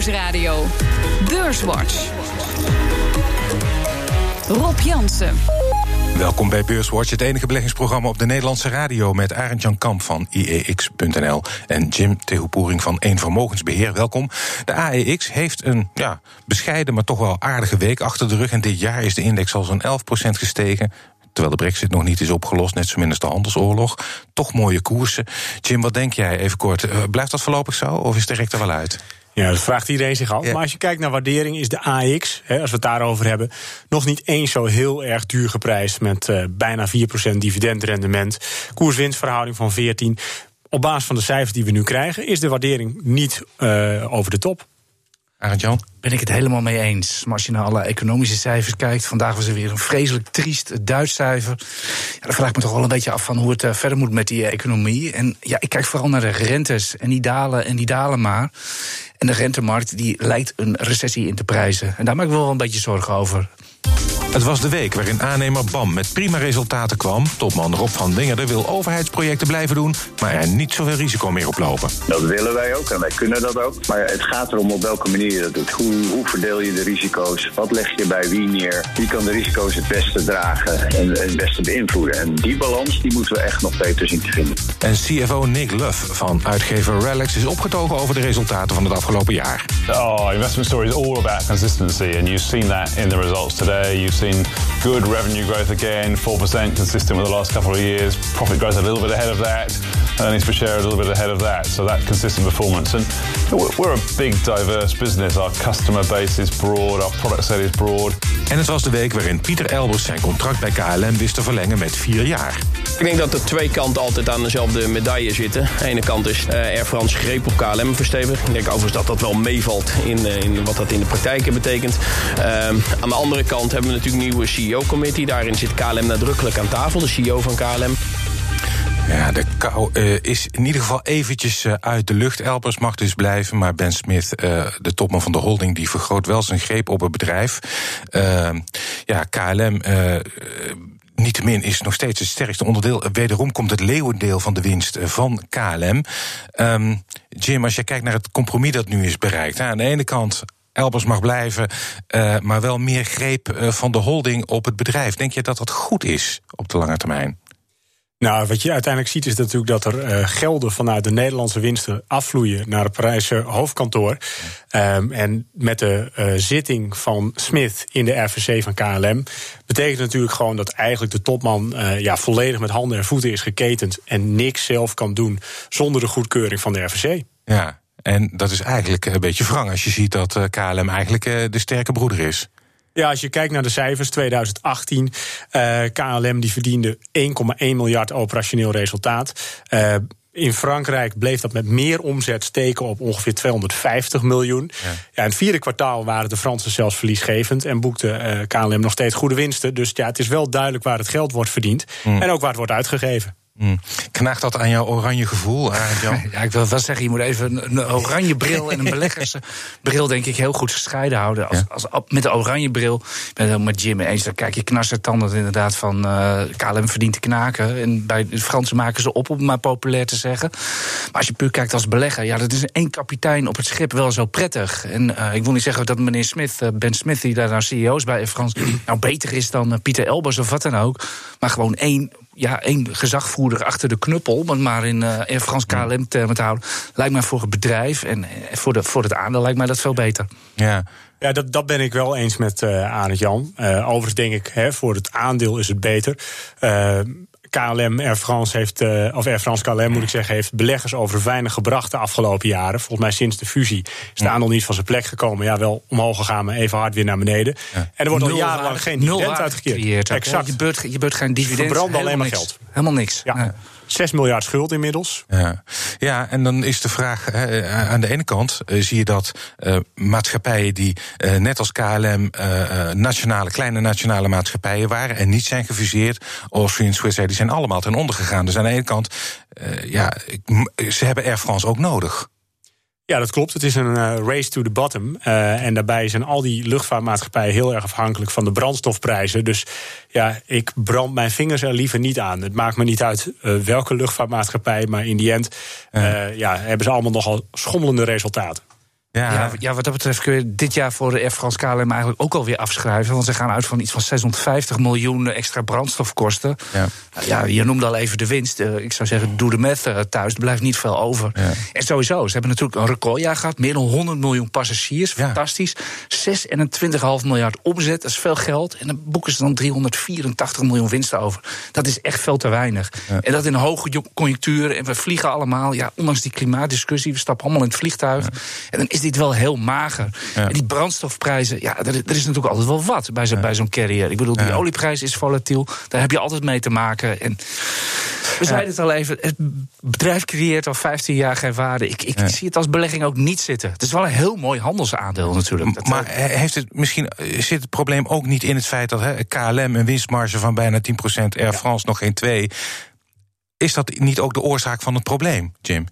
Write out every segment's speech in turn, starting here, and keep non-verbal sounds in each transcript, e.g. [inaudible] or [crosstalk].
Nieuwsradio. Beurswatch. Rob Jansen. Welkom bij Beurswatch, het enige beleggingsprogramma op de Nederlandse radio... met Arend Jan Kamp van IEX.nl en Jim Tehoepoering van Eén Vermogensbeheer. Welkom. De AEX heeft een ja, bescheiden, maar toch wel aardige week achter de rug... en dit jaar is de index al zo'n 11% gestegen terwijl de brexit nog niet is opgelost, net zo min als de handelsoorlog. Toch mooie koersen. Jim, wat denk jij, even kort, uh, blijft dat voorlopig zo of is direct er wel uit? Ja, dat vraagt iedereen zich af. Maar als je kijkt naar waardering, is de AX, hè, als we het daarover hebben, nog niet eens zo heel erg duur geprijsd. Met uh, bijna 4% dividendrendement. Koers-winstverhouding van 14. Op basis van de cijfers die we nu krijgen, is de waardering niet uh, over de top. Arend Jan? Ben ik het helemaal mee eens. Maar als je naar alle economische cijfers kijkt, vandaag was er weer een vreselijk triest Duits cijfer. Ja, dan vraag ik me toch wel een beetje af van hoe het uh, verder moet met die economie. En ja, ik kijk vooral naar de rentes. En die dalen en die dalen maar. En de rentemarkt die lijkt een recessie in te prijzen. En daar maak ik wel een beetje zorgen over. Het was de week waarin aannemer BAM met prima resultaten kwam. Topman Rob van Wingerden wil overheidsprojecten blijven doen... maar er niet zoveel risico meer op lopen. Dat willen wij ook en wij kunnen dat ook. Maar het gaat erom op welke manier je dat doet. Hoe, hoe verdeel je de risico's? Wat leg je bij wie neer? Wie kan de risico's het beste dragen en het beste beïnvloeden? En die balans die moeten we echt nog beter zien te vinden. En CFO Nick Luff van uitgever Relics is opgetogen over de resultaten van het afgelopen jaar. Oh, investment story is all about consistency and you've seen that in the results today. You've seen good revenue growth again, 4% consistent with the last couple of years. Profit growth a little bit ahead of that. Earnings per share a little bit ahead of that. So that consistent performance. And we're a big diverse business. Our customer base is broad, our product set is broad. En het was de week waarin Pieter Elbers zijn contract bij KLM wist te verlengen met vier jaar. Ik denk dat er twee kanten altijd aan dezelfde medaille zitten. De ene kant is uh, Air France greep op KLM verstevigd. Ik denk overigens dat dat wel meevalt in, uh, in wat dat in de praktijk betekent. Uh, aan de andere kant hebben we natuurlijk nieuwe CEO-committee. Daarin zit KLM nadrukkelijk aan tafel, de CEO van KLM. Ja, de kou uh, is in ieder geval eventjes uh, uit de lucht. Elpers mag dus blijven, maar Ben Smith, uh, de topman van de holding... die vergroot wel zijn greep op het bedrijf. ja, KLM... Niettemin is nog steeds het sterkste onderdeel. Wederom komt het leeuwendeel van de winst van KLM. Um, Jim, als je kijkt naar het compromis dat nu is bereikt. Aan de ene kant Elbers mag blijven, uh, maar wel meer greep uh, van de holding op het bedrijf. Denk je dat dat goed is op de lange termijn? Nou, wat je uiteindelijk ziet is natuurlijk dat er uh, gelden vanuit de Nederlandse winsten afvloeien naar het Parijse hoofdkantoor. Um, en met de uh, zitting van Smith in de RVC van KLM betekent natuurlijk gewoon dat eigenlijk de topman uh, ja, volledig met handen en voeten is geketend en niks zelf kan doen zonder de goedkeuring van de RVC. Ja, en dat is eigenlijk een beetje wrang als je ziet dat KLM eigenlijk de sterke broeder is. Ja, als je kijkt naar de cijfers, 2018, uh, KLM die verdiende 1,1 miljard operationeel resultaat. Uh, in Frankrijk bleef dat met meer omzet steken op ongeveer 250 miljoen. Ja. ja in het vierde kwartaal waren de Fransen zelfs verliesgevend en boekte uh, KLM nog steeds goede winsten. Dus ja, het is wel duidelijk waar het geld wordt verdiend mm. en ook waar het wordt uitgegeven. Mm. Knaagt dat aan jouw oranje gevoel, Jan? [laughs] Ja, ik wil wel zeggen, je moet even een oranje bril en een [laughs] beleggersbril, denk ik, heel goed gescheiden houden. Als, ja. als, met de oranje bril, ik ben het met Jim eens, dan kijk je knarsen tanden inderdaad van uh, KLM verdient te knaken. En bij de Fransen maken ze op, om maar populair te zeggen. Maar als je puur kijkt als belegger, ja, dat is één kapitein op het schip wel zo prettig. En uh, ik wil niet zeggen dat meneer Smith, uh, Ben Smith, die daar nou CEO's bij Frans, [clears throat] nou beter is dan Pieter Elbers of wat dan ook. Maar gewoon één ja, één gezagvoerder achter de knuppel, maar maar in, uh, in Frans KLM-termen te houden, lijkt mij voor het bedrijf en voor, de, voor het aandeel lijkt mij dat veel beter. Ja. Ja, dat, dat ben ik wel eens met uh, Arend Jan. Uh, overigens denk ik, hè, voor het aandeel is het beter. Uh, KLM, Air France heeft, uh, of Air France KLM moet ik zeggen, heeft beleggers over weinig gebracht de afgelopen jaren. Volgens mij sinds de fusie is de aandeel niet van zijn plek gekomen. Ja, wel omhoog gegaan, maar even hard weer naar beneden. Ja. En er wordt al jarenlang geen dividend uitgekeerd. Exact. Je beurt, je beurt geen dividend. Verbrand alleen maar geld. Helemaal niks. Ja. ja. 6 miljard schuld inmiddels. Ja, ja en dan is de vraag: aan de ene kant uh, zie je dat uh, maatschappijen die uh, net als KLM nationale, kleine nationale maatschappijen waren en niet zijn gefuseerd, Austrian, Swiss, die zijn allemaal ten onder gegaan. Dus aan de ene kant, ja, ze hebben Air France ook nodig. Ja, dat klopt. Het is een uh, race to the bottom. Uh, en daarbij zijn al die luchtvaartmaatschappijen heel erg afhankelijk van de brandstofprijzen. Dus ja, ik brand mijn vingers er liever niet aan. Het maakt me niet uit uh, welke luchtvaartmaatschappij, maar in die end ja. ja. hebben ze allemaal nogal schommelende resultaten. Ja. Ja, ja, wat dat betreft kun je dit jaar voor de Air France KLM eigenlijk ook alweer afschrijven. Want ze gaan uit van iets van 650 miljoen extra brandstofkosten. Ja. Nou Ja, je noemde al even de winst. Eh, Ik zou zeggen, doe de math eh, thuis. Er blijft niet veel over. Ja. En sowieso, ze hebben natuurlijk een recordjaar gehad. Meer dan 100 miljoen passagiers. Fantastisch. 26,5 miljard omzet, dat is veel geld. En dan boeken ze dan 384 miljoen winst over. Dat is echt veel te weinig. En dat in een hoge conjunctuur. En we vliegen allemaal. Ja, ondanks die klimaatdiscussie. We stappen allemaal in het vliegtuig. En dan is dit wel heel mager. Ja. En die brandstofprijzen. Ja, er, er is natuurlijk altijd wel wat bij zo'n zo'n carrier. Ik bedoel, die Ja. olieprijs is volatiel. Daar heb je altijd mee te maken. En we zeiden het al even. Het bedrijf creëert al 15 jaar geen waarde. Ik, ik zie het als belegging ook niet zitten. Het is wel een heel mooi handelsaandeel natuurlijk. Dat, Maar eh, he- heeft het misschien eh, zit het probleem ook niet in het feit dat hè, KLM een winstmarge van bijna 10%, Air France nog geen 2. Is dat niet ook de oorzaak van het probleem, Jim?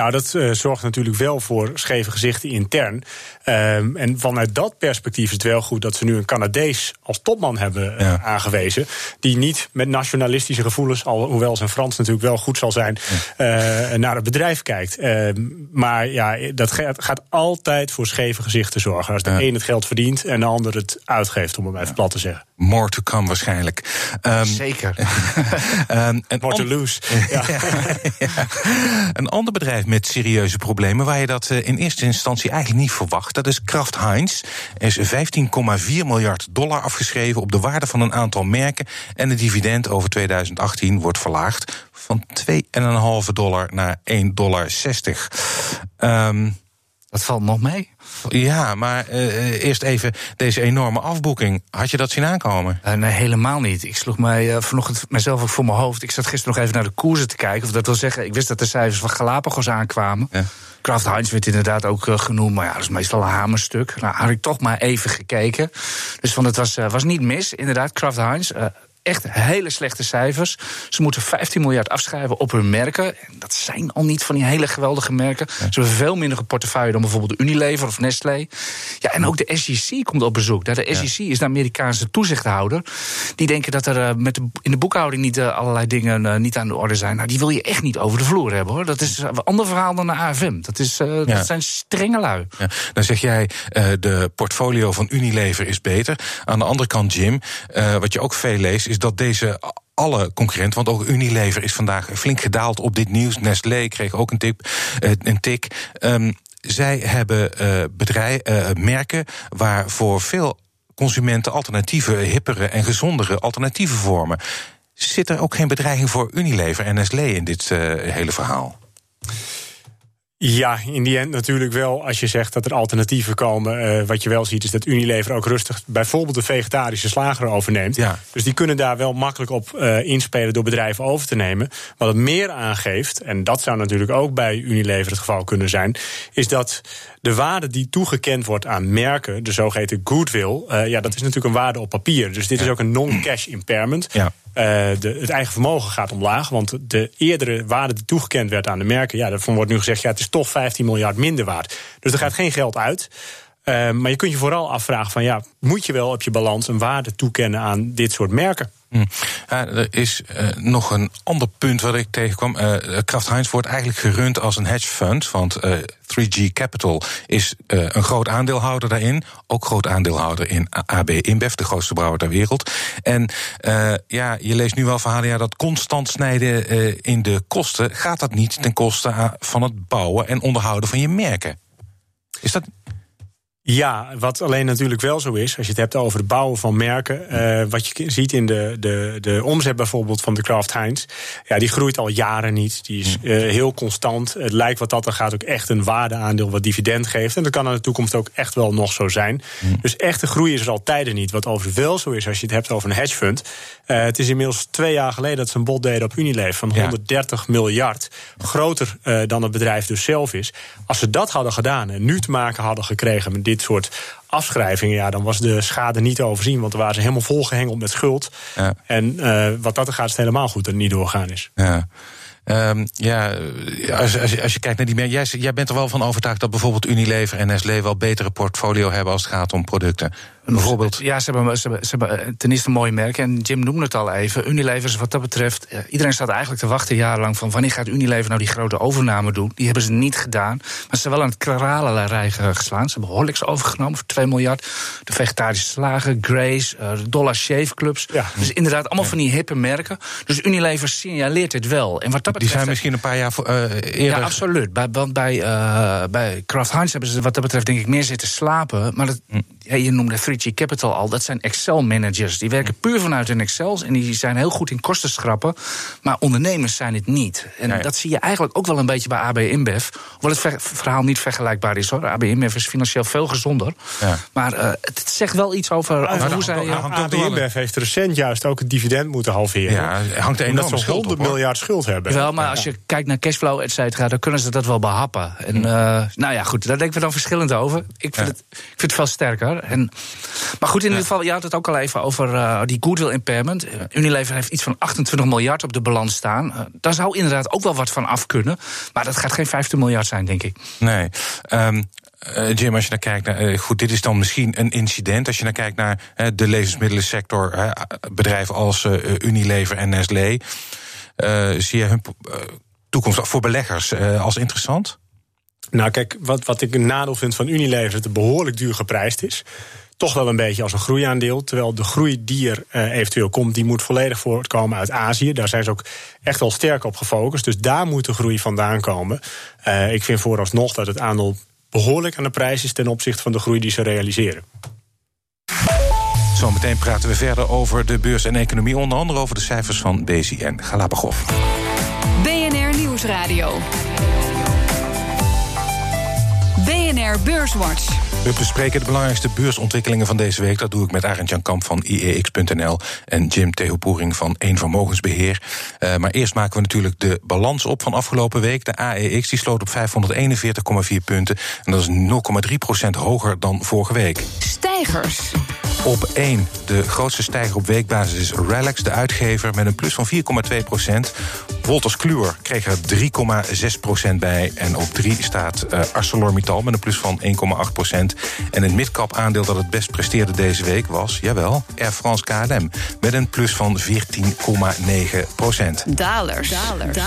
Nou, dat eh, zorgt natuurlijk wel voor scheve gezichten intern. Ehm, en vanuit dat perspectief is het wel goed dat ze nu een Canadees als topman hebben eh, aangewezen. Die niet met nationalistische gevoelens, al, hoewel zijn Frans natuurlijk wel goed zal zijn, eh, naar het bedrijf kijkt. Ehm, maar ja, dat gaat, gaat altijd voor scheve gezichten zorgen. Als de Ja. een het geld verdient en de ander het uitgeeft, om het even plat te zeggen. More to come waarschijnlijk. Ehm, Zeker. [laughs] een More to lose. [laughs] Ja. [laughs] Een ander bedrijf met serieuze problemen, waar je dat eh, in eerste instantie eigenlijk niet verwacht, dat is Kraft Heinz. Er is 15,4 miljard dollar afgeschreven op de waarde van een aantal merken. En het dividend over 2018 wordt verlaagd van 2,5 dollar naar 1,60 dollar. Ehm, Dat valt nog mee. ja, maar eh, eerst even deze enorme afboeking. Had je dat zien aankomen? Eh, nee, helemaal niet. Ik sloeg mij eh, vanochtend mezelf ook voor mijn hoofd. Ik zat gisteren nog even naar de koersen te kijken. Of dat wil zeggen, ik wist dat de cijfers van Galapagos aankwamen. Ja. Kraft Heinz werd inderdaad ook genoemd. Maar ja, dat is meestal een hamerstuk. Nou, had ik toch maar even gekeken. Dus van het was, was niet mis. Inderdaad, Kraft Heinz. Echt hele slechte cijfers. Ze moeten 15 miljard afschrijven op hun merken. En dat zijn al niet van die hele geweldige merken. Ze hebben veel minder een portefeuille dan bijvoorbeeld Unilever of Nestlé. Ja, en ook de SEC komt op bezoek. De SEC is de Amerikaanse toezichthouder. Die denken dat er eh, met de, in de boekhouding niet eh, allerlei dingen eh, niet aan de orde zijn. Nou, die wil je echt niet over de vloer hebben hoor. Dat is een ander verhaal dan de AFM. Dat, is, Ja. dat zijn strenge lui. Ja, dan zeg jij, de portfolio van Unilever is beter. Aan de andere kant, Jim, wat je ook veel leest, is dat deze alle concurrenten, want ook Unilever is vandaag flink gedaald op dit nieuws. Nestlé kreeg ook een, tip, eh, een tik. Ehm, zij hebben eh bedrijf, eh, merken waar voor veel consumenten alternatieve, hippere en gezondere alternatieven vormen. Zit er ook geen bedreiging voor Unilever en Nestlé in dit hele verhaal? Ja, in die end natuurlijk wel. Als je zegt dat er alternatieven komen. eh, wat je wel ziet is dat Unilever ook rustig bijvoorbeeld de vegetarische slager overneemt. Ja. Dus die kunnen daar wel makkelijk op eh, inspelen door bedrijven over te nemen. Wat het meer aangeeft, en dat zou natuurlijk ook bij Unilever het geval kunnen zijn, is dat de waarde die toegekend wordt aan merken, de zogeheten goodwill, eh, ja, dat is natuurlijk een waarde op papier. Dus dit is ook een non-cash impairment. Ja. Eh, de, het eigen vermogen gaat omlaag. Want de eerdere waarde die toegekend werd aan de merken, ja, daarvan wordt nu gezegd, ja, het is toch 15 miljard minder waard. Dus er gaat geen geld uit. Eh, maar je kunt je vooral afvragen van ja, moet je wel op je balans een waarde toekennen aan dit soort merken? Hm. Er is eh, nog een ander punt wat ik tegenkwam. Eh Kraft Heinz wordt eigenlijk gerund als een hedge fund. Want eh 3G Capital is eh, een groot aandeelhouder daarin. Ook groot aandeelhouder in AB InBev, de grootste brouwer ter wereld. En eh, ja, je leest nu wel verhalen ja, dat constant snijden eh, in de kosten. gaat dat niet ten koste van het bouwen en onderhouden van je merken? Is dat. Ja, wat alleen natuurlijk wel zo is, als je het hebt over het bouwen van merken. eh, wat je ziet in de, de, de omzet bijvoorbeeld van de Kraft Heinz. Ja, die groeit al jaren niet. Die is eh, heel constant. Het lijkt wat dat er gaat ook echt een waardeaandeel wat dividend geeft. En dat kan in de toekomst ook echt wel nog zo zijn. Dus echte groei is er al tijden niet. Wat overigens wel zo is als je het hebt over een hedge fund. Eh, het is inmiddels twee jaar geleden dat ze een bod deden op Unilever van Ja. 130 miljard. Groter dan het bedrijf dus zelf is. Als ze dat hadden gedaan en nu te maken hadden gekregen met dit soort afschrijvingen, ja, dan was de schade niet te overzien. Want er waren ze helemaal volgehengeld met schuld. Ja. En eh, wat dat er gaat, is het helemaal goed dat het niet doorgaan is. Ja. Ehm, ja, als, als, je- als je kijkt naar die merken. Jij, jij bent er wel van overtuigd dat bijvoorbeeld Unilever en Nestlé wel betere portfolio hebben als het gaat om producten. Bijvoorbeeld? Ja, ze hebben, ze, hebben, ze hebben eh, ten eerste een mooi merk. En Jim noemde het al even. Unilever is wat dat betreft... eh, iedereen staat eigenlijk te wachten jarenlang van... wanneer gaat Unilever nou die grote overname doen? Die hebben ze niet gedaan. Maar ze zijn wel aan het kralenrij geslaan. Ze hebben Horlicks overgenomen voor 2 miljard. De vegetarische slagen, Grace, eh, Dollar Shave Clubs. Ja. Dus inderdaad allemaal van die hippe merken. Dus Unilever signaleert dit wel. En wat dat Die betreft... zijn misschien een paar jaar voor, eh, eerder... Ja, absoluut. Bij, want bij, eh bij Kraft Heinz hebben ze wat dat betreft denk ik meer zitten slapen. Maar dat, Hm. Ja, je noemde 3G Capital al. Dat zijn Excel-managers. Die werken puur vanuit hun Excels. En die zijn heel goed in kosten schrappen. Maar ondernemers zijn het niet. En Nee. dat zie je eigenlijk ook wel een beetje bij AB InBev. Hoewel het ver- verhaal niet vergelijkbaar is hoor. AB InBev is financieel veel gezonder. Ja. Maar eh, het, het zegt wel iets over, hoe zij... AB InBev heeft recent juist ook het dividend moeten halveren. Ja, er hangt een omdat ze schuld 100 op, hoor. miljard schuld hebben. Wel, maar als je kijkt naar cashflow, et cetera, dan kunnen ze dat wel behappen. En eh, nou ja, goed, daar denken we dan verschillend over. Ik vind, Ja. het, ik vind het veel sterker. En, maar goed, in ieder geval, je had het ook al even over eh, die goodwill impairment. Eh, Unilever heeft iets van 28 miljard op de balans staan. Eh, daar zou inderdaad ook wel wat van af kunnen. Maar dat gaat geen 15 miljard zijn, denk ik. Nee. Ehm, eh, Jim, als je naar kijkt naar. eh, goed, dit is dan misschien een incident. Als je naar kijkt naar eh, de levensmiddelensector, eh, bedrijven als eh, Unilever en Nestlé. eh, zie je hun eh, toekomst voor beleggers eh, als interessant? Nou, kijk, wat, wat ik een nadeel vind van Unilever... is dat het behoorlijk duur geprijsd is. Toch wel een beetje als een groeiaandeel. Terwijl de groei die er eh, eventueel komt... die moet volledig voortkomen uit Azië. Daar zijn ze ook echt wel sterk op gefocust. Dus daar moet de groei vandaan komen. Eh, ik vind vooralsnog dat het aandeel behoorlijk aan de prijs is... ten opzichte van de groei die ze realiseren. Zometeen praten we verder over de beurs en economie. Onder andere over de cijfers van BCN Galapagos. BNR Nieuwsradio. BNR Beurswatch. We bespreken de belangrijkste beursontwikkelingen van deze week. Dat doe ik met Arend Jan Kamp van IEX.nl en Jim Theopoering van Eén Vermogensbeheer. Eh, maar eerst maken we natuurlijk de balans op van afgelopen week. De AEX die sloot op 541,4 punten. En dat is 0,3% hoger dan vorige week. Stijgers. Op 1, de grootste stijger op weekbasis is Relax, de uitgever, met een plus van 4,2 procent. Wolters Kluwer kreeg er 3,6 procent bij. En op 3 staat eh, ArcelorMittal met een plus van 1,8 procent. En het midcap aandeel dat het best presteerde deze week was, jawel, Air France KLM. Met een plus van 14,9 procent. Dalers.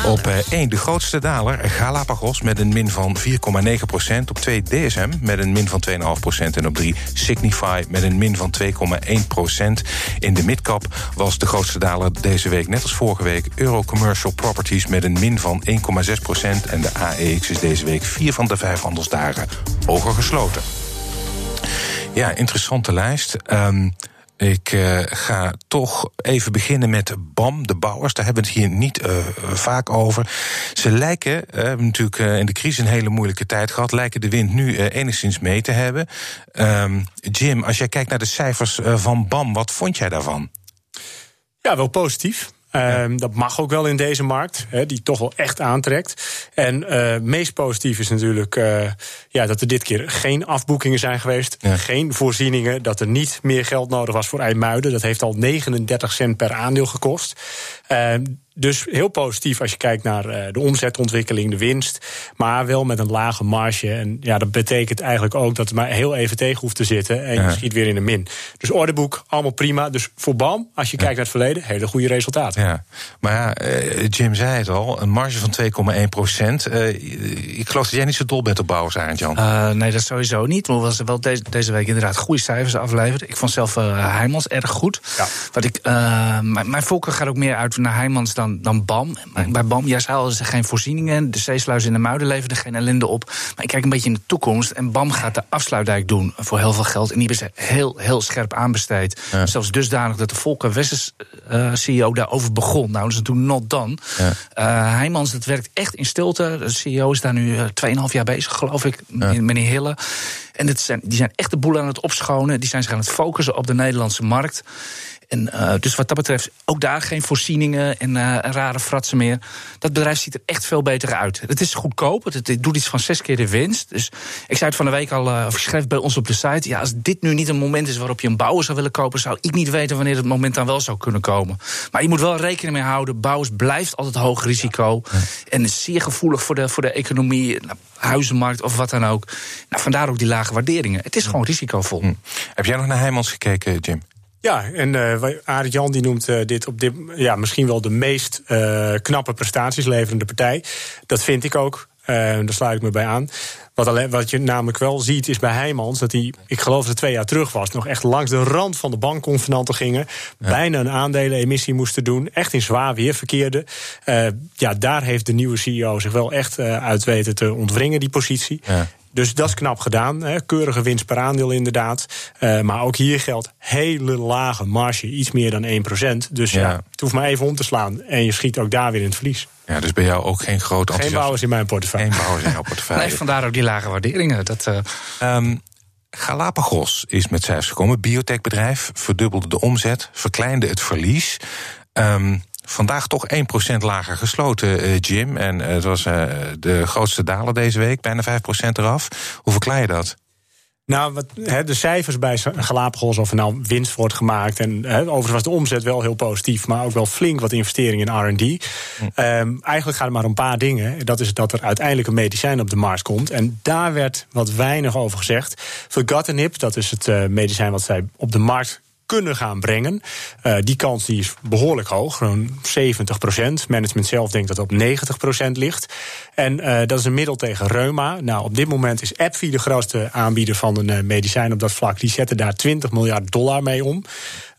Op 1 de grootste daler, Galapagos met een min van 4,9 procent. Op 2 DSM met een min van 2,5 procent. En op 3 Signify met een min van 2,1 procent. In de midcap was de grootste daler deze week, net als vorige week... Euro Commercial Properties met een min van 1,6 procent. En de AEX is deze week vier van de vijf handelsdagen hoger gesloten. Ja, interessante lijst. Ehm, ik eh, ga toch even beginnen met BAM, de bouwers. Daar hebben we het hier niet eh, vaak over. Ze lijken, we hebben natuurlijk eh, in de crisis een hele moeilijke tijd gehad... lijken de wind nu eh, enigszins mee te hebben. Ehm, Jim, als jij kijkt naar de cijfers eh, van BAM, wat vond jij daarvan? Ja, wel positief. Ehm, dat mag ook wel in deze markt, die toch wel echt aantrekt. En eh meest positief is natuurlijk eh, ja, dat er dit keer geen afboekingen zijn geweest. Ja. Geen voorzieningen, dat er niet meer geld nodig was voor IJmuiden. Dat heeft al 39 cent per aandeel gekost. Ehm, dus heel positief als je kijkt naar eh, de omzetontwikkeling, de winst. Maar wel met een lage marge. En ja, dat betekent eigenlijk ook dat het maar heel even tegen hoeft te zitten. En je Ja. schiet weer in de min. Dus orderboek, allemaal prima. Dus voor BAM, als je kijkt naar het verleden, hele goede resultaten. Ja, maar ja, eh, Jim zei het al, een marge van 2,1 procent. Eh, ik geloof dat jij niet zo dol bent op bouwers, Arend Jan. Eh, nee, dat sowieso niet. Maar was wel deze, deze week inderdaad goede cijfers afleveren. Ik vond zelf uh, Heijmans erg goed. Ja. Wat ik, uh, mijn, mijn voorkeur gaat ook meer uit naar Heijmans dan, dan BAM. Maar bij BAM, al, er zijn geen voorzieningen. De zeesluis in de muiden leveren geen ellende op. Maar ik kijk een beetje in de toekomst. En BAM gaat de afsluitdijk doen voor heel veel geld. En die hebben ze heel, heel scherp aanbesteed. Ja. Zelfs dusdanig dat de Volker Wessels uh, CEO daarover begon. Nou, dat is natuurlijk not done. Ja. Uh, Heijmans, dat werkt echt in stilte. De CEO is daar nu 2,5 jaar bezig, geloof ik, ja. meneer Hille. En het zijn, die zijn echt de boel aan het opschonen. Die zijn zich aan het focussen op de Nederlandse markt. En uh, dus wat dat betreft, ook daar geen voorzieningen en uh, rare fratsen meer. Dat bedrijf ziet er echt veel beter uit. Het is goedkoop, het, het doet iets van zes keer de winst. Dus ik zei het van de week al, uh, schreef bij ons op de site... ja, als dit nu niet een moment is waarop je een bouwer zou willen kopen... zou ik niet weten wanneer het moment dan wel zou kunnen komen. Maar je moet wel rekening mee houden, bouwers blijft altijd hoog risico... Ja. en is zeer gevoelig voor de, voor de economie... Nou, huizenmarkt of wat dan ook. Nou, vandaar ook die lage waarderingen. Het is gewoon risicovol. Hm. Heb jij nog naar Heijmans gekeken, Jim? Ja, en uh, Arendt Jan die noemt uh, dit op dit ja, misschien wel de meest uh, knappe prestaties leverende partij. Dat vind ik ook. daar sluit ik me bij aan. Wat, alleen, wat je namelijk wel ziet is bij Heijmans dat hij, ik geloof dat twee jaar terug was, nog echt langs de rand van de bankconvenanten gingen. Ja. Bijna een aandelenemissie moesten doen. Echt in zwaar weer verkeerde. ja, daar heeft de nieuwe CEO zich wel echt uit weten te ontwringen, die positie. Ja. Dus dat is knap gedaan. Hè. Keurige winst per aandeel inderdaad. Uh, maar ook hier geldt hele lage marge. Iets meer dan 1%. Dus ja. ja, het hoeft maar even om te slaan. En je schiet ook daar weer in het verlies. Ja, dus bij jou ook geen groot Geen bouwers in mijn portefeuille. Geen bouwers in jouw portefeuille. nee, vandaar ook die lage waarderingen. Dat, uh... um, Galapagos is met cijfers gekomen. Biotechbedrijf verdubbelde de omzet, verkleinde het verlies. Um, Vandaag toch 1% lager gesloten, uh, Jim. En uh, het was uh, de grootste daler deze week, bijna 5% eraf. Hoe verklaar je dat? Nou, wat, he, de cijfers bij Galapagos, of er nou winst wordt gemaakt. En he, overigens was de omzet wel heel positief, maar ook wel flink wat investeringen in RD. Hm. Um, eigenlijk gaat het maar om een paar dingen. Dat is dat er uiteindelijk een medicijn op de markt komt. En daar werd wat weinig over gezegd. Vergatinib, dat is het uh, medicijn wat zij op de markt kunnen gaan brengen. Uh, die kans die is behoorlijk hoog, gewoon 70 procent. Management zelf denkt dat het op 90 procent ligt. En uh, dat is een middel tegen reuma. Nou, op dit moment is AbbVie de grootste aanbieder van een uh, medicijn op dat vlak. Die zetten daar 20 miljard dollar mee om.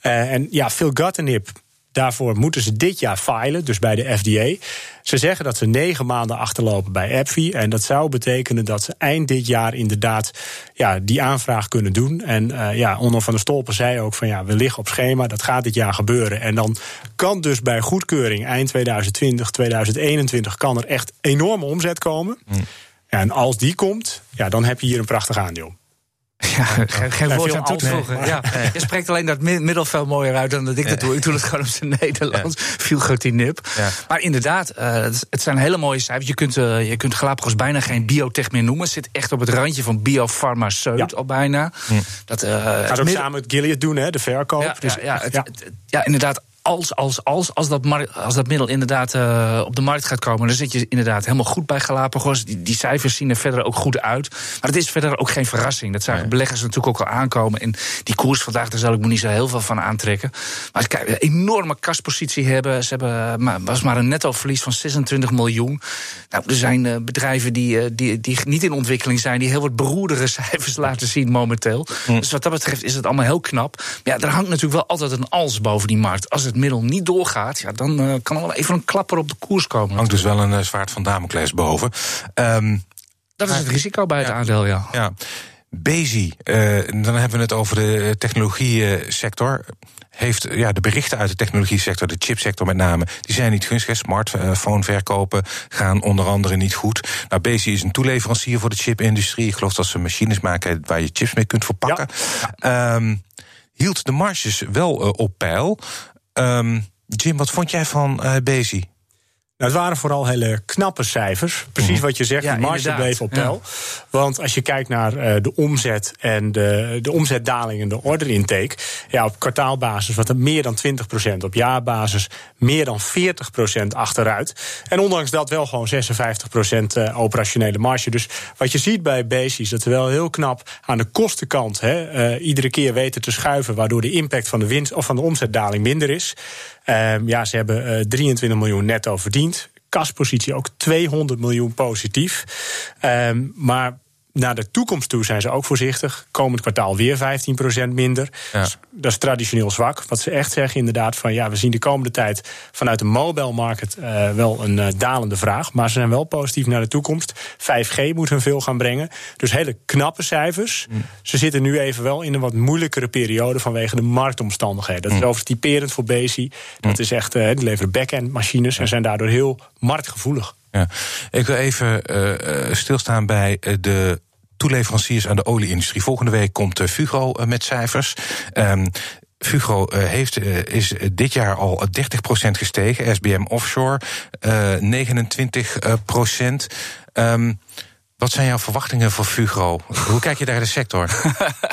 en ja, filgotinib Daarvoor moeten ze dit jaar filen, dus bij de FDA. Ze zeggen dat ze negen maanden achterlopen bij AbbVie. En dat zou betekenen dat ze eind dit jaar inderdaad ja, die aanvraag kunnen doen. En uh, ja, Onno van der Stolpen zei ook van ja, we liggen op schema. Dat gaat dit jaar gebeuren. En dan kan dus bij goedkeuring eind 2020, 2021... kan er echt enorme omzet komen. Mm. Ja, en als die komt, ja, dan heb je hier een prachtig aandeel. Ja, geen, geen woord aan toe te voegen. Ja. Je spreekt alleen dat middel veel mooier uit dan dat ik dat doe. Ik doe het gewoon op zijn Nederlands. Viel goed die nip. Maar inderdaad, uh, het zijn hele mooie cijfers. Je kunt, uh, je kunt Galapagos bijna geen biotech meer noemen. Het zit echt op het randje van biofarmaceut ja. al bijna. Hm. Dat, uh, Gaat ook samen met Gilead doen, hè, de verkoop. Ja, dus, ja, het, het, ja, inderdaad als, als, als, als, dat, als dat middel inderdaad uh, op de markt gaat komen, dan zit je inderdaad helemaal goed bij Galapagos. Die, die cijfers zien er verder ook goed uit. Maar het is verder ook geen verrassing. Dat zagen nee. beleggers natuurlijk ook al aankomen. En die koers vandaag, daar zal ik me niet zo heel veel van aantrekken. Maar kijk, een enorme kaspositie hebben. Ze hebben maar, was maar een netto verlies van 26 miljoen. Nou, er zijn uh, bedrijven die, uh, die, die niet in ontwikkeling zijn, die heel wat beroerdere [laughs] cijfers laten zien momenteel. Mm. Dus wat dat betreft is het allemaal heel knap. Maar ja, er hangt natuurlijk wel altijd een als boven die markt. Als het het middel niet doorgaat, ja, dan uh, kan er wel even een klapper op de koers komen. Hangt dus wel een uh, zwaard van Damocles boven. Um, dat is het risico bij het ja, aandeel, ja. ja. Bezi, uh, dan hebben we het over de technologie sector heeft ja, de berichten uit de technologie sector, de chipsector met name, die zijn niet gunstig. Smartphone verkopen gaan onder andere niet goed. Nou, Bezi is een toeleverancier voor de chipindustrie. Ik geloof dat ze machines maken waar je chips mee kunt verpakken. Ja. Um, hield de marges wel uh, op peil. Um, Jim, wat vond jij van uh, Bezi? Nou, het waren vooral hele knappe cijfers. Precies wat je zegt, ja, de marge inderdaad. bleef op peil. Ja. Want als je kijkt naar uh, de omzet en de, de omzetdaling en de order intake... Ja, op kwartaalbasis wat er meer dan 20% op jaarbasis meer dan 40% achteruit. En ondanks dat wel gewoon 56% uh, operationele marge. Dus wat je ziet bij Bezi is dat we wel heel knap aan de kostenkant... Hè, uh, iedere keer weten te schuiven... waardoor de impact van de winst of van de omzetdaling minder is... Um, ja, ze hebben uh, 23 miljoen netto verdiend. Kaspositie ook 200 miljoen positief. Um, maar naar de toekomst toe zijn ze ook voorzichtig. Komend kwartaal weer 15% minder. Ja. Dus dat is traditioneel zwak. Wat ze echt zeggen inderdaad van ja, we zien de komende tijd vanuit de mobile market uh, wel een uh, dalende vraag. Maar ze zijn wel positief naar de toekomst. 5G moet hun veel gaan brengen. Dus hele knappe cijfers. Mm. Ze zitten nu even wel in een wat moeilijkere periode vanwege de marktomstandigheden. Dat is mm. overigens typerend voor Bezi. Dat mm. is echt, uh, die leveren back-end machines en zijn daardoor heel marktgevoelig. Ja. Ik wil even uh, stilstaan bij de toeleveranciers aan de olieindustrie. Volgende week komt Fugo met cijfers. Um, Fugro heeft, is dit jaar al 30% gestegen. SBM Offshore uh, 29%. Um, wat zijn jouw verwachtingen voor Fugro? Hoe kijk je naar de sector?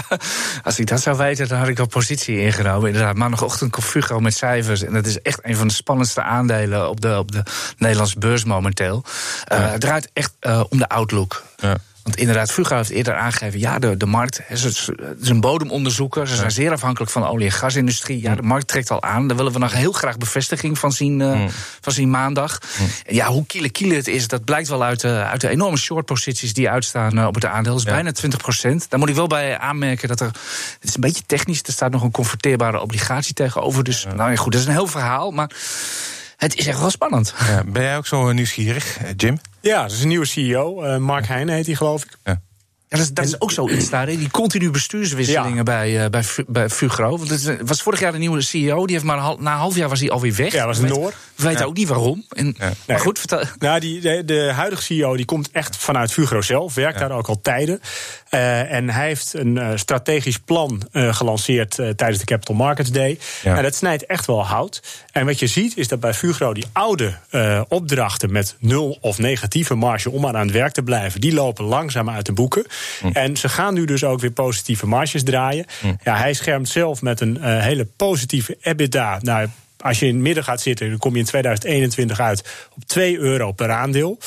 [laughs] Als ik dat zou weten, dan had ik al positie ingenomen. Inderdaad, maandagochtend komt Fugro met cijfers. En dat is echt een van de spannendste aandelen op de, op de Nederlandse beurs momenteel. Uh, ja. Het draait echt uh, om de outlook. Ja. Want inderdaad, Fugro heeft eerder aangegeven... ja, de, de markt, het is een bodemonderzoeker. Ze zijn zeer afhankelijk van de olie- en gasindustrie. Ja, de markt trekt al aan. Daar willen we nog heel graag bevestiging van zien, uh, mm. van zien maandag. Mm. Ja, hoe kiele kiele het is, dat blijkt wel uit, uh, uit de enorme shortposities... die uitstaan uh, op het aandeel. Dat is ja. bijna 20 procent. Daar moet ik wel bij aanmerken dat er... Het is een beetje technisch, er staat nog een converteerbare obligatie tegenover. Dus, nou ja, goed, dat is een heel verhaal, maar... Het is echt wel spannend. Ja, ben jij ook zo nieuwsgierig, Jim? Ja, dat is een nieuwe CEO. Uh, Mark Heijnen heet hij, geloof ik. Ja. Ja, dat is, dat is ook zoiets daar, die continu bestuurswisselingen ja. bij, uh, bij, bij Fugro. Want het was vorig jaar de nieuwe CEO, die heeft maar na een half jaar was hij alweer weg. Ja, was een Noor. We weten ja. ook niet waarom. En. Maar goed, vertel. Nou, die, de, de, huidige CEO die komt echt vanuit Fugro zelf, werkt daar ook al tijden. Uh, en hij heeft een uh, strategisch plan gelanceerd tijdens de Capital Markets Day. En dat snijdt echt wel hout. En wat je ziet is dat bij Fugro die oude opdrachten met nul of negatieve marge om maar aan het werk te blijven, die lopen langzaam uit de boeken. Hm. En ze gaan nu dus ook weer positieve marges draaien. Hm. Ja, hij schermt zelf met een hele positieve EBITDA. Nou, als je in het midden gaat zitten, dan kom je in 2021 uit op 2 euro per aandeel.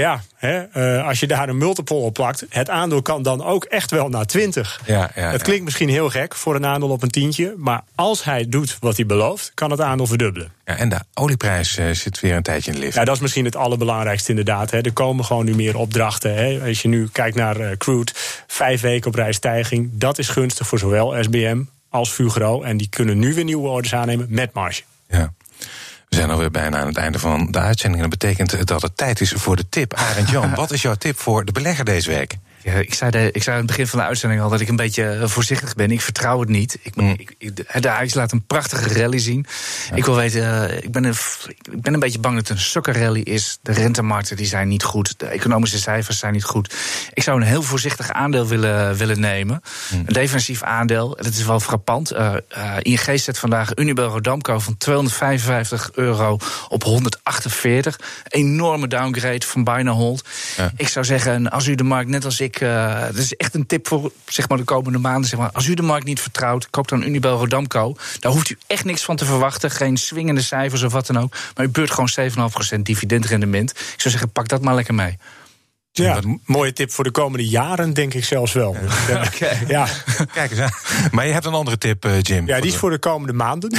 Ja, hè, uh, als je daar een multiple op plakt, het aandeel kan dan ook echt wel naar 20. Ja, ja, het klinkt misschien heel gek voor een aandeel op een tientje, maar als hij doet wat hij belooft, kan het aandeel verdubbelen. Ja, en de olieprijs uh, zit weer een tijdje in de lift. Ja, dat is misschien het allerbelangrijkste inderdaad. Hè. Er komen gewoon nu meer opdrachten. Hè. Als je nu kijkt naar uh, crude, vijf weken op rij stijging, dat is gunstig voor zowel SBM als Fugro. En die kunnen nu weer nieuwe orders aannemen met marge. Ja. We zijn alweer bijna aan het einde van de uitzending. En dat betekent dat het tijd is voor de tip. Arend Jan, [laughs] wat is jouw tip voor de belegger deze week? Ja, ik, zei de, ik zei aan het begin van de uitzending al dat ik een beetje voorzichtig ben. Ik vertrouw het niet. Ik, mm. ik, ik, de Ajax laat een prachtige rally zien. Ja. Ik wil weten, uh, ik, ben een, ik ben een beetje bang dat het een sokkerrally is. De rentemarkten die zijn niet goed. De economische cijfers zijn niet goed. Ik zou een heel voorzichtig aandeel willen, willen nemen. Mm. Een defensief aandeel. Dat is wel frappant. Uh, uh, ING zet vandaag Unibel Rodamco van 255 euro op 148. Enorme downgrade van bijna hold. Ja. Ik zou zeggen, als u de markt net als ik uh, dat is echt een tip voor zeg maar, de komende maanden. Zeg maar. Als u de markt niet vertrouwt, koop dan Unibel Rodamco. Daar hoeft u echt niks van te verwachten. Geen swingende cijfers of wat dan ook. Maar u beurt gewoon 7,5% dividendrendement. Ik zou zeggen, pak dat maar lekker mee. Ja, een mooie tip voor de komende jaren, denk ik zelfs wel. Ja. [laughs] Okay. ja. Kijk eens aan. Maar je hebt een andere tip, uh, Jim. Ja, die is voor de komende maanden. [laughs]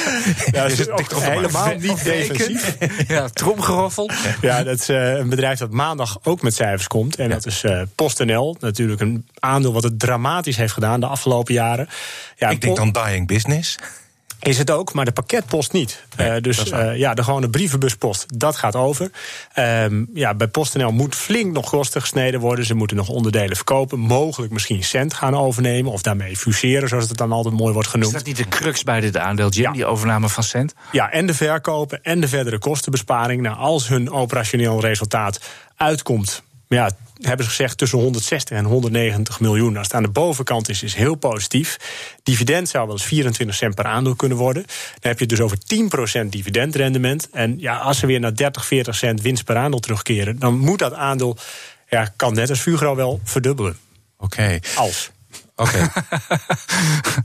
[laughs] ja, dat is ook helemaal niet defensief. Ja, tromgeroffel. Ja, dat is uh, een bedrijf dat maandag ook met cijfers komt. En ja. dat is uh, PostNL. Natuurlijk een aandeel wat het dramatisch heeft gedaan de afgelopen jaren. Ja, ik denk dan dying business. Is het ook, maar de pakketpost niet. Nee, uh, dus uh, ja, de gewone brievenbuspost, dat gaat over. Um, ja, bij PostNL moet flink nog kosten gesneden worden. Ze moeten nog onderdelen verkopen. Mogelijk misschien cent gaan overnemen. Of daarmee fuseren, zoals het dan altijd mooi wordt genoemd. Is dat niet de crux bij dit aandeel, Jim, ja. die overname van cent? Ja, en de verkopen en de verdere kostenbesparing. Nou, als hun operationeel resultaat uitkomt ja, hebben ze gezegd tussen 160 en 190 miljoen. Als het aan de bovenkant is, is heel positief. Dividend zou wel eens 24 cent per aandeel kunnen worden. Dan heb je dus over 10% dividendrendement. En ja, als ze weer naar 30, 40 cent winst per aandeel terugkeren, dan moet dat aandeel, ja, kan net als Fugro wel verdubbelen. Oké. Okay. Als. Oké. [laughs] Okay.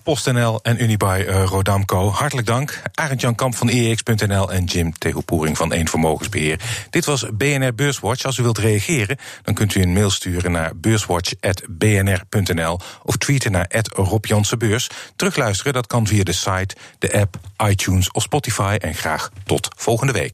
PostNL en Unibuy uh, Rodamco. Hartelijk dank. Arend Jan Kamp van EX.nl en Jim Tegelpoering van Eén Vermogensbeheer. Dit was BNR Beurswatch. Als u wilt reageren, dan kunt u een mail sturen naar beurswatch.bnr.nl of tweeten naar Rob Jansenbeurs. Terugluisteren, dat kan via de site, de app, iTunes of Spotify. En graag tot volgende week.